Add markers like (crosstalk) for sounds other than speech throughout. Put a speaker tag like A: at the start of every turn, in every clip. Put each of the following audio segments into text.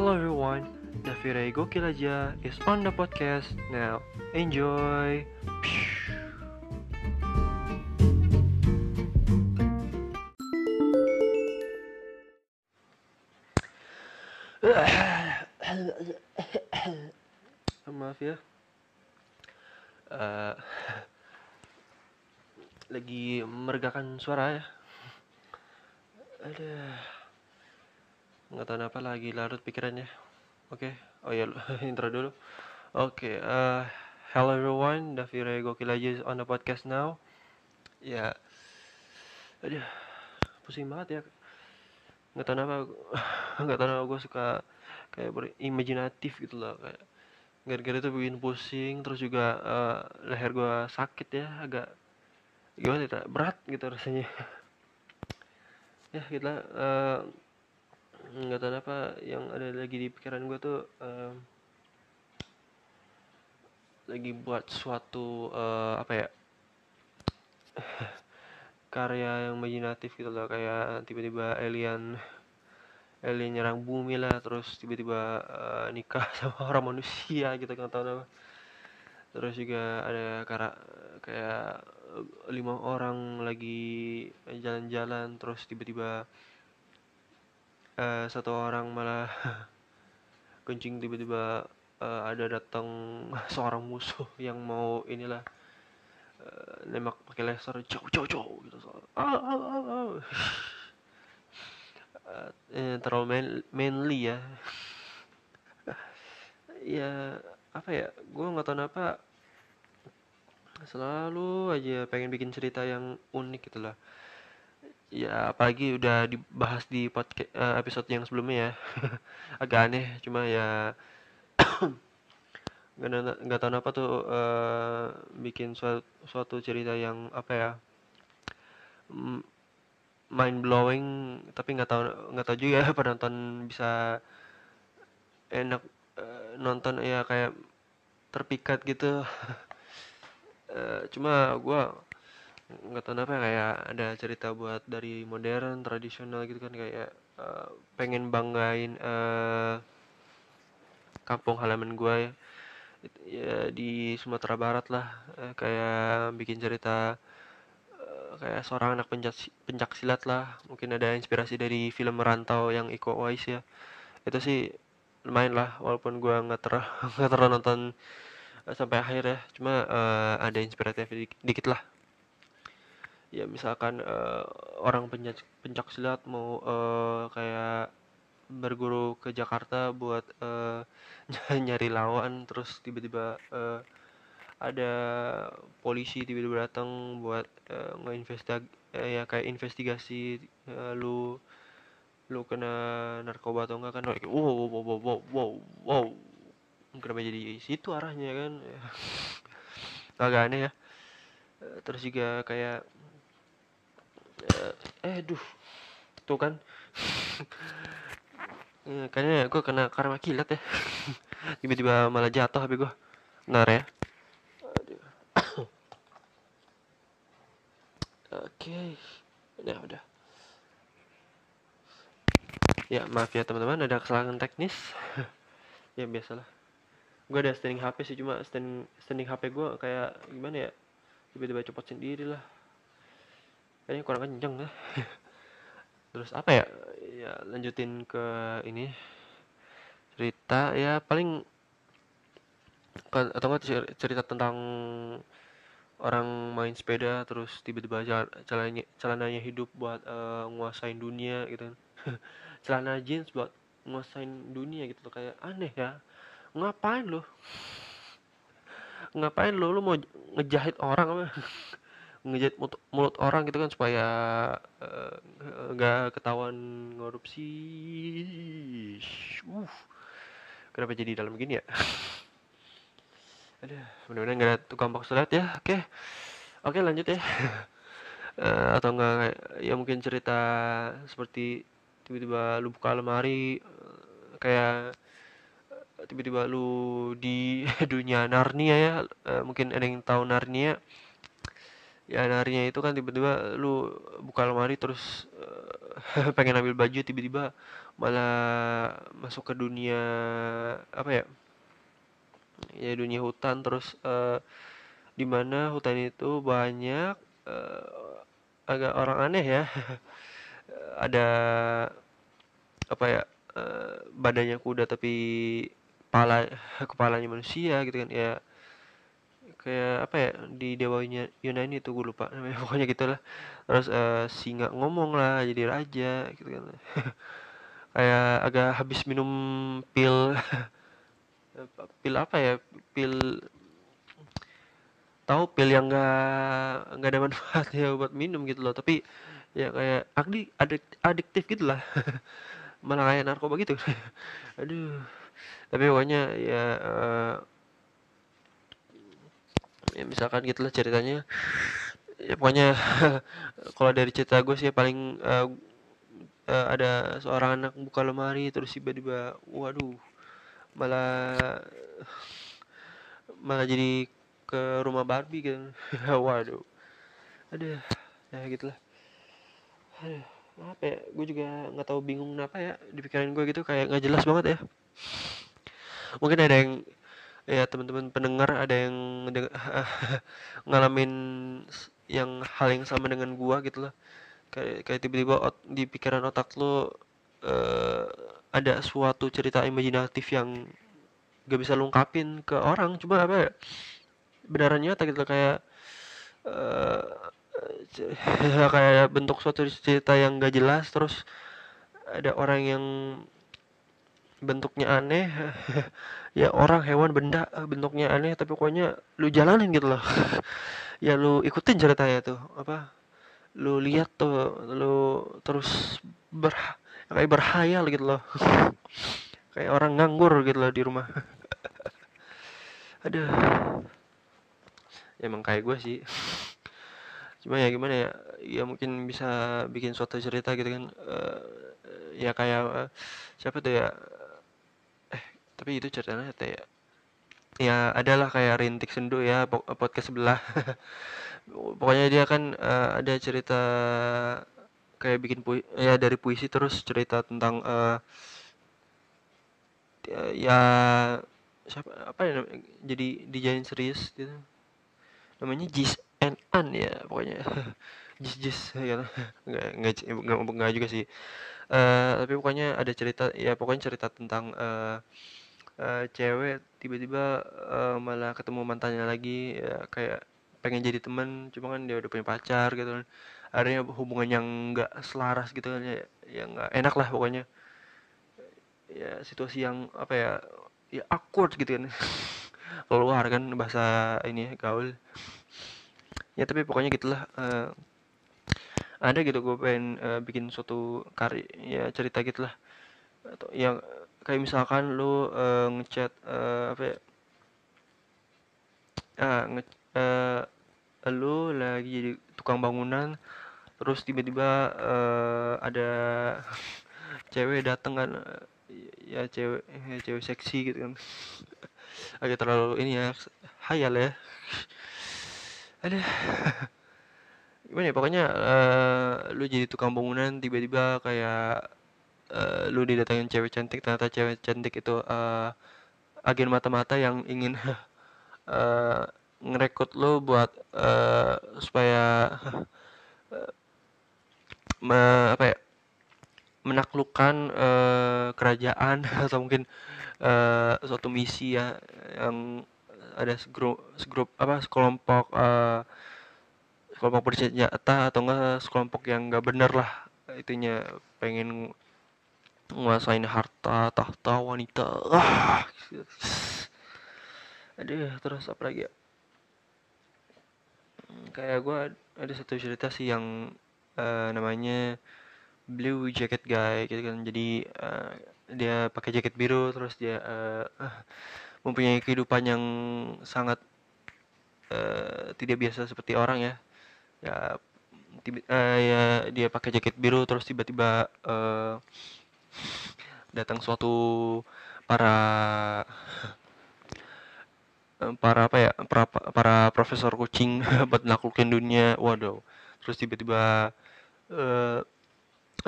A: Hello everyone, Davire Gokil aja is on the podcast now. Enjoy. (coughs) Maaf ya. Eh, lagi meregakan suara ya. Ada nggak tahu apa lagi larut pikirannya. Oke, oh ya (laughs) intro dulu. Oke, eh, hello everyone, Davire Gokil aja on the podcast now. Ya, aduh, pusing banget ya. Nggak tahu kenapa, (laughs) nggak tahu kenapa gue suka kayak berimajinatif gitu loh kayak gara-gara itu bikin pusing terus juga eh, leher gue sakit ya agak gimana ya berat gitu rasanya (laughs) ya kita eh, nggak tahu apa yang ada lagi di pikiran gue tuh eh, lagi buat suatu eh, apa ya (sighs) karya yang imajinatif gitu loh. Kayak tiba-tiba alien alien nyerang bumi lah terus tiba-tiba eh, nikah (laughs) sama orang manusia gitu kan tahu apa terus juga ada kara kayak lima orang lagi jalan-jalan terus tiba-tiba eh, satu orang malah (laughs) kencing tiba-tiba eh, ada datang (laughs) seorang musuh yang mau inilah eh, nembak pakai laser jauh jauh jauh gitu. Ah, ah, ah, ah. (laughs) Eh, terlalu main- manly ya. Ya apa ya gue nggak tahu kenapa selalu aja pengen bikin cerita yang unik gitu lah ya apalagi udah dibahas di podcast episode yang sebelumnya ya. (laughs) Agak aneh cuma ya (coughs) nggak nggak tahu kenapa tuh eh, bikin suatu, suatu cerita yang apa ya mm, mind blowing tapi nggak tahu nggak tahu juga ya (laughs) penonton bisa enak eh, nonton ya kayak terpikat gitu. (laughs) Eh, cuma gua nggak tahu kenapa kayak ada cerita buat dari modern tradisional gitu kan kayak eh, pengen banggain eh, kampung halaman gua ya. Ya di Sumatera Barat lah Eh, kayak bikin cerita eh, kayak seorang anak pencak pencak silat lah. Mungkin ada inspirasi dari film Merantau yang Iko Uwais ya. Itu sih lumayan lah walaupun gua nggak ter (laughs) nggak terlalu nonton sampai akhir ya. Cuma eh, ada inspiratif dik- dikit lah ya misalkan eh, orang pencak pencak silat mau eh, kayak berguru ke Jakarta buat eh, (laughs) nyari lawan terus tiba-tiba eh, ada polisi tiba-tiba datang buat eh, ngeinvestig eh, ya kayak investigasi eh, lu lu kena narkoba atau enggak kan wow wow wow wow wow wow, wow. kenapa jadi situ arahnya kan (laughs) agak aneh ya terus juga kayak eh, eh duh tuh kan. (laughs) Eh, kayaknya gue kena karma kilat ya. (laughs) Tiba-tiba malah jatuh HP gue benar ya. Oke. Udah udah. Ya maaf ya teman-teman. Ada kesalahan teknis. (laughs) Ya biasalah. Gue ada standing HP sih cuma stand, standing HP gue kayak gimana ya? Tiba-tiba copot sendiri lah kayaknya kurang kenceng ya (laughs) terus apa ya? Ya lanjutin ke ini. Cerita ya paling atau enggak cer- cerita tentang orang main sepeda terus tiba-tiba celananya celananya hidup buat eh, nguasain dunia gitu kan. (laughs) Celana jeans buat nguasain dunia gitu kayak aneh ya. Ngapain lo? Ngapain lo? Lo mau ngejahit orang apa (laughs) ngejahit mulut, mulut orang gitu kan supaya eh, nggak ketahuan korupsi uh kenapa jadi dalam gini ya? (laughs) Aduh, mudah-mudahan nggak ada tukang box light ya. Oke. Oke lanjut ya. (laughs) Eh, atau enggak ya mungkin cerita seperti tiba-tiba lu buka lemari eh, kayak tiba-tiba lu di (laughs) dunia Narnia ya. Eh, mungkin ada yang tahu Narnia ya harinya itu kan tiba-tiba lu buka lemari terus uh, (laughs) pengen ambil baju tiba-tiba malah masuk ke dunia apa ya ya dunia hutan terus uh, di mana hutan itu banyak uh, agak orang aneh ya. (laughs) Ada apa ya uh, badannya kuda tapi kepala (laughs) kepalanya manusia gitu kan ya kayak apa ya di dewanya Yunani itu gue lupa namanya (laughs) pokoknya gitulah terus uh, singa ngomong lah jadi raja gitu kan. (laughs) Kayak agak habis minum pil (laughs) pil apa ya pil tahu pil yang enggak enggak ada manfaatnya buat minum gitu loh. Tapi ya kayak adik adik adiktif gitu lah. Malah kayak narkoba gitu. Aduh. Tapi pokoknya ya uh, ya misalkan gitulah ceritanya. Ya pokoknya (laughs) kalau dari cerita gue sih paling uh, uh, ada seorang anak buka lemari terus tiba-tiba waduh malah malah jadi ke rumah Barbie gitu. (laughs) Waduh. Ada ya gitulah aduh apa ya gue juga nggak tahu bingung kenapa ya di pikiran gue gitu kayak nggak jelas banget ya. Mungkin ada yang ya teman-teman pendengar ada yang (laughs) ngalamin yang hal yang sama dengan gua gitu lah kayak kayak tiba-tiba di pikiran otak lo uh, ada suatu cerita imajinatif yang gak bisa lengkapin ke orang. Cuma apa ya beneran nyata gitu kayak uh, (laughs) kayak bentuk suatu cerita yang gak jelas terus ada orang yang bentuknya aneh. (laughs) Ya orang hewan benda eh, bentuknya aneh tapi pokoknya lu jalanin gitu loh. (laughs) Ya lu ikutin ceritanya tuh apa lu lihat tuh lu terus ber kayak berhayal gitu loh. (laughs) Kayak orang nganggur gitu loh di rumah. Aduh. Emang kayak gue sih. Cuma ya gimana ya ya mungkin bisa bikin suatu cerita gitu kan. Uh, ya kayak uh, siapa tuh ya tapi itu ceritanya ya ya adalah kayak rintik sendu ya podcast sebelah. (laughs) Pokoknya dia kan uh, ada cerita kayak bikin puisi ya dari puisi terus cerita tentang uh, ya siapa apa ya jadi dijadiin serius gitu. Namanya Jis and An ya pokoknya. (laughs) Jis Jis ya nggak nggak nggak nggak juga sih. Uh, tapi pokoknya ada cerita ya pokoknya cerita tentang uh, uh, cewek tiba-tiba uh, malah ketemu mantannya lagi ya kayak pengen jadi teman cuma kan dia udah punya pacar gitu kan. Akhirnya hubungan yang nggak selaras gitu kan ya yang nggak enak lah pokoknya. Ya situasi yang apa ya ya awkward gitu kan. (laughs) Keluar kan bahasa ini gaul. Ya tapi pokoknya gitulah uh, ada gitu gue pengen uh, bikin suatu karya ya cerita gitulah. Atau yang kayak misalkan lu uh, ngechat uh, apa ya ah nge uh, lu lagi jadi tukang bangunan terus tiba-tiba uh, ada (laughs) cewek dateng kan ya cewek ya cewek seksi gitu kan. Agak terlalu ini ya hayal ya. (laughs) Ada (laughs) gimana ya pokoknya uh, lu jadi tukang bangunan tiba-tiba kayak uh, lu didatengin cewek cantik ternyata cewek cantik itu uh, agen mata-mata yang ingin uh, (laughs) ngerekrut lu buat uh, supaya uh, (laughs) me, apa ya menaklukkan uh, kerajaan (laughs) atau mungkin uh, suatu misi ya yang ada segrup, segrup apa sekelompok uh, sekelompok bersenjata atau enggak sekelompok yang enggak bener lah itunya pengen nguasain harta tahta wanita. Ah aduh terus apa lagi ya? Hmm, kayak gue ada satu cerita sih yang uh, namanya blue jacket guy gitu kan. Jadi uh, dia pakai jaket biru terus dia uh, mempunyai kehidupan yang sangat uh, tidak biasa seperti orang ya. Ya tiba, uh, ya dia pakai jaket biru terus tiba-tiba uh, datang suatu para eh, para apa ya para para profesor kucing (laughs) buat naklukin dunia. Waduh. Terus tiba-tiba uh,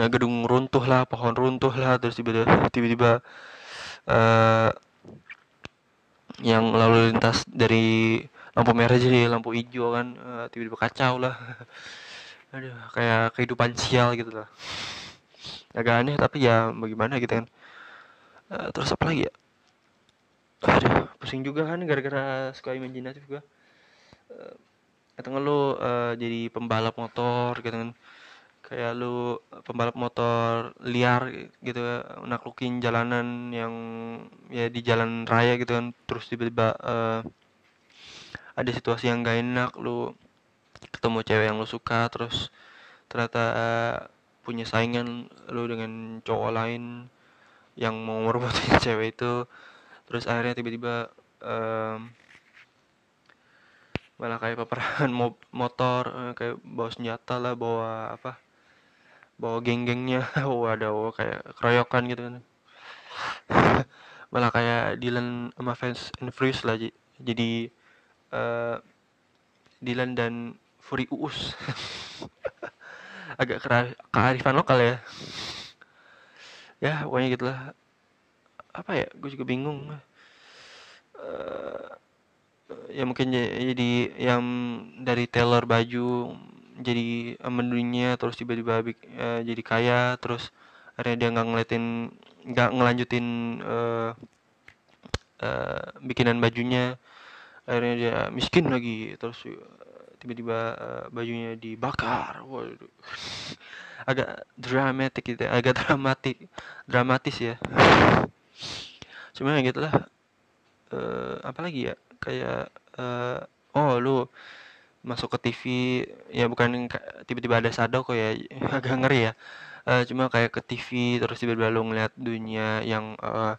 A: gedung runtuh lah pohon runtuh lah. Terus tiba-tiba tiba-tiba uh, yang lalu lintas dari lampu merah jadi lampu hijau kan tiba-tiba kacau lah. (laughs) Aduh kayak kehidupan sial gitu lah agak aneh tapi ya bagaimana gitu kan. Uh, terus apa lagi ya? Aduh pusing juga kan gara-gara suka imajinatif gua. Uh, lu uh, jadi pembalap motor gitu kan. Kayak lu pembalap motor liar gitu naklukin jalanan yang ya di jalan raya gitu kan. Terus tiba-tiba uh, ada situasi yang gak enak lu ketemu cewek yang lu suka terus ternyata uh, punya saingan lu dengan cowok lain yang mau merebutin (laughs) cewek itu terus akhirnya tiba-tiba um, malah kayak peperangan (laughs) motor kayak bawa senjata lah bawa apa bawa geng-gengnya (laughs) waduh kayak keroyokan gitu kan. Malah kayak Dylan sama fans and Freeze lah jadi uh, Dylan dan Fury Uus agak kearifan lokal ya. Ya pokoknya gitulah. Apa ya gue juga bingung. Uh, ya mungkin jadi yang dari tailor baju jadi menunya terus tiba-tiba uh, jadi kaya terus akhirnya dia nggak ngeliatin nggak ngelanjutin uh, uh, bikinan bajunya. Akhirnya dia miskin lagi terus tiba-tiba uh, bajunya dibakar. Waduh. (laughs) Agak dramatik gitu agak (laughs) dramatik dramatis ya. Cuma gitu lah uh, apa lagi ya kayak uh, oh lu masuk ke TV ya bukan tiba-tiba ada sado kok ya (laughs) agak ngeri ya. Uh, cuma kayak ke TV terus tiba-tiba lu ngeliat dunia yang uh,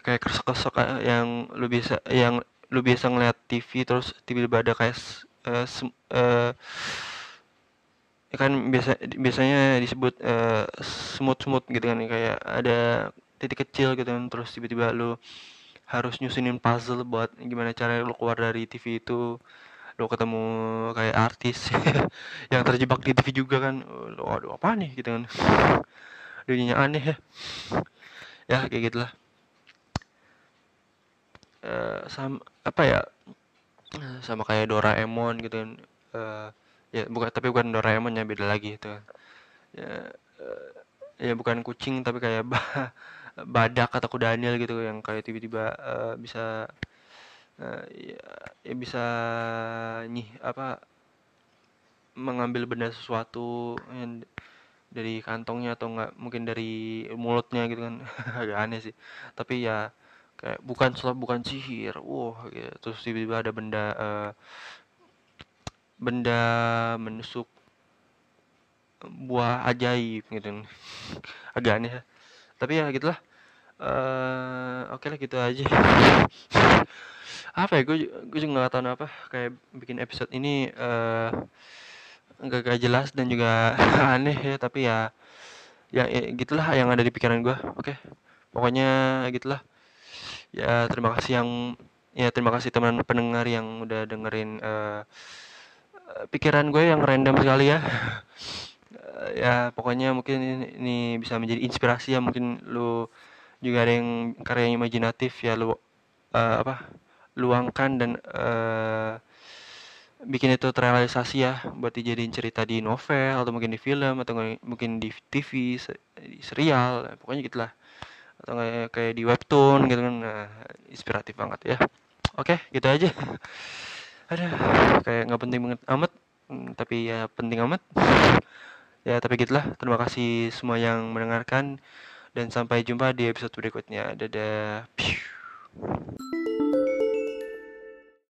A: kayak kersok-kersok yang lu bisa yang lu biasa ngeliat TV terus tiba-tiba ada kayak uh, uh, kan biasa biasanya disebut uh, smooth-smooth gitu kan kayak ada titik kecil gitu kan terus tiba-tiba lu harus nyusunin puzzle buat gimana cara lu keluar dari TV itu. Lo ketemu kayak artis (laughs) yang terjebak di TV juga kan lo aduh apa nih? gitu kan. (laughs) Dunia aneh ya. Ya kayak gitulah sama apa ya sama kayak Doraemon gitu kan. Uh, ya bukan tapi bukan Doraemon ya beda lagi itu. Ya uh, ya bukan kucing tapi kayak (laughs) badak atau Daniel gitu yang kayak tiba-tiba uh, bisa uh, ya, ya bisa nih apa mengambil benda sesuatu yang dari kantongnya atau enggak mungkin dari mulutnya gitu kan. (laughs) Agak aneh sih. Tapi ya kayak bukan sulap bukan sihir wah gitu. terus tiba-tiba ada benda uh, benda menusuk buah ajaib gitu. (laughs) Agak aneh tapi ya gitulah. Uh, oke lah gitu aja. (laughs) Apa ya gue gue juga nggak tahu apa kayak bikin episode ini uh, nggak gak jelas dan juga (laughs) aneh ya. Tapi ya ya, ya gitulah yang ada di pikiran gue oke okay. pokoknya gitulah ya terima kasih yang ya terima kasih teman pendengar yang udah dengerin uh, pikiran gue yang random sekali ya. Uh, ya pokoknya mungkin ini, bisa menjadi inspirasi ya. Mungkin lu juga ada yang karya imajinatif ya lu uh, apa luangkan dan uh, bikin itu terrealisasi ya. Buat dijadiin cerita di novel atau mungkin di film atau mungkin di TV serial pokoknya gitulah atau kayak kayak di webtoon gitu kan. Nah, inspiratif banget ya. Oke gitu aja. Ada kayak nggak penting banget amat. Hmm, tapi ya penting amat. Ya tapi gitulah. Terima kasih semua yang mendengarkan. Dan sampai jumpa di episode berikutnya. Dadah. Piu.